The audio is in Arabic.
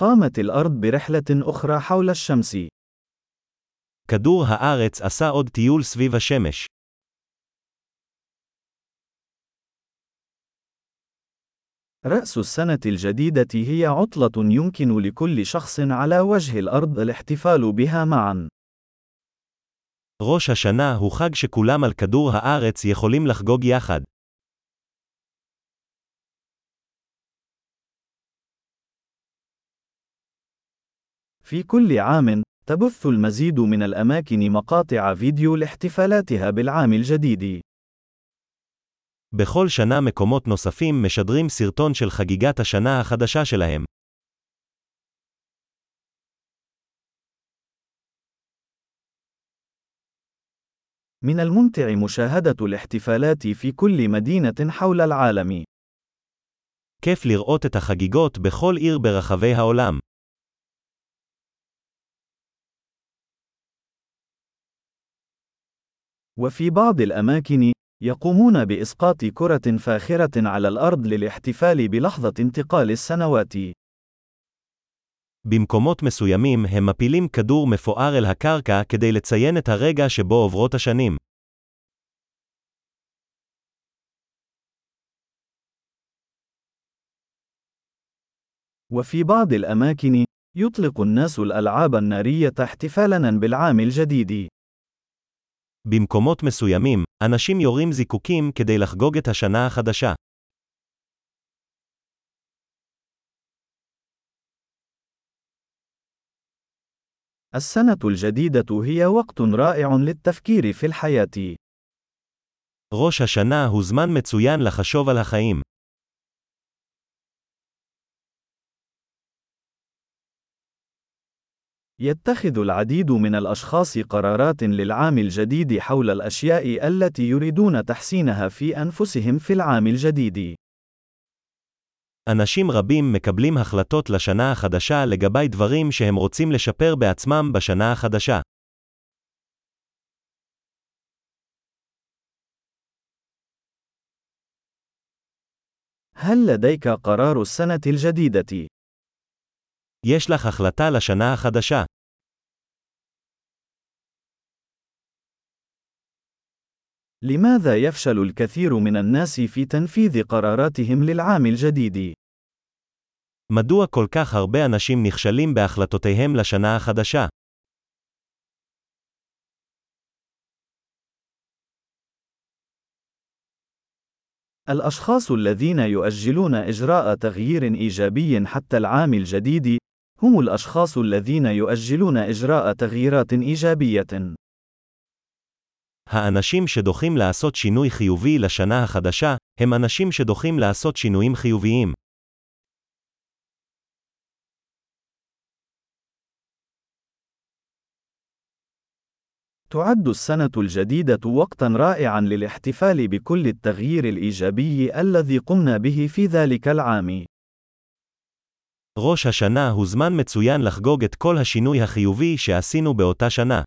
قامت الأرض برحلة أخرى حول الشمس. כדור הארץ עשה עוד טיול סביב השמש. رأس السنة الجديدة هي عطلة يمكن لكل شخص على وجه الأرض الاحتفال بها معا. ראש השנה הוא חג שכולם על כדור הארץ יכולים לחגוג יחד. في كل عام، تبث المزيد من الأماكن مقاطع فيديو لاحتفالاتها بالعام الجديد. בכל שנה מקומות נוספים משדרים סרטון של חגיגת השנה החדשה שלהם. من الممتع مشاهدة الاحتفالات في كل مدينة حول العالم. כיף לראות את החגיגות בכל עיר ברחבי העולם. وفي بعض الأماكن، يقومون بإسقاط كرة فاخرة على الأرض للاحتفال بلحظة انتقال السنوات. במקומות מסוימים הם מפילים כדור מפואר אל הקרקע כדי לציין את הרגע שבו עוברות השנים. وفي بعض الأماكن، يطلق الناس الألعاب النارية احتفالاً بالعام الجديد. במקומות מסוימים, אנשים יורים זיקוקים כדי לחגוג את השנה החדשה. السنة الجديدة هي وقت رائع للتفكير في الحياة. ראש השנה הוא זמן מצוין לחשוב על החיים. يتخذ العديد من الأشخاص قرارات للعام الجديد حول الأشياء التي يريدون تحسينها في أنفسهم في العام الجديد. אנשים רבים מקבלים החלטות לשנה החדשה לגבי דברים שהם רוצים לשפר בעצמם בשנה החדשה. هل لديك قرار السنة الجديدة؟ יש לך החלטה לשנה החדשה. لماذا يفشل الكثير من الناس في تنفيذ قراراتهم للعام الجديد؟ מדוע כל כך הרבה אנשים נכשלים בהחלטותיהם לשנה החדשה? الأشخاص الذين يؤجلون إجراء تغيير إيجابي حتى العام الجديد هم الأشخاص الذين يؤجلون إجراء تغييرات إيجابية. האנשים שדוחים לעשות שינוי חיובי לשנה החדשה, הם אנשים שדוחים לעשות שינויים חיוביים. تعد السنة الجديدة وقتًا رائعًا للاحتفال بكل التغيير الإيجابي الذي قمنا به في ذلك العام. ראש השנה הוא זמן מצוין לחגוג את כל השינוי החיובי שעשינו באותה שנה.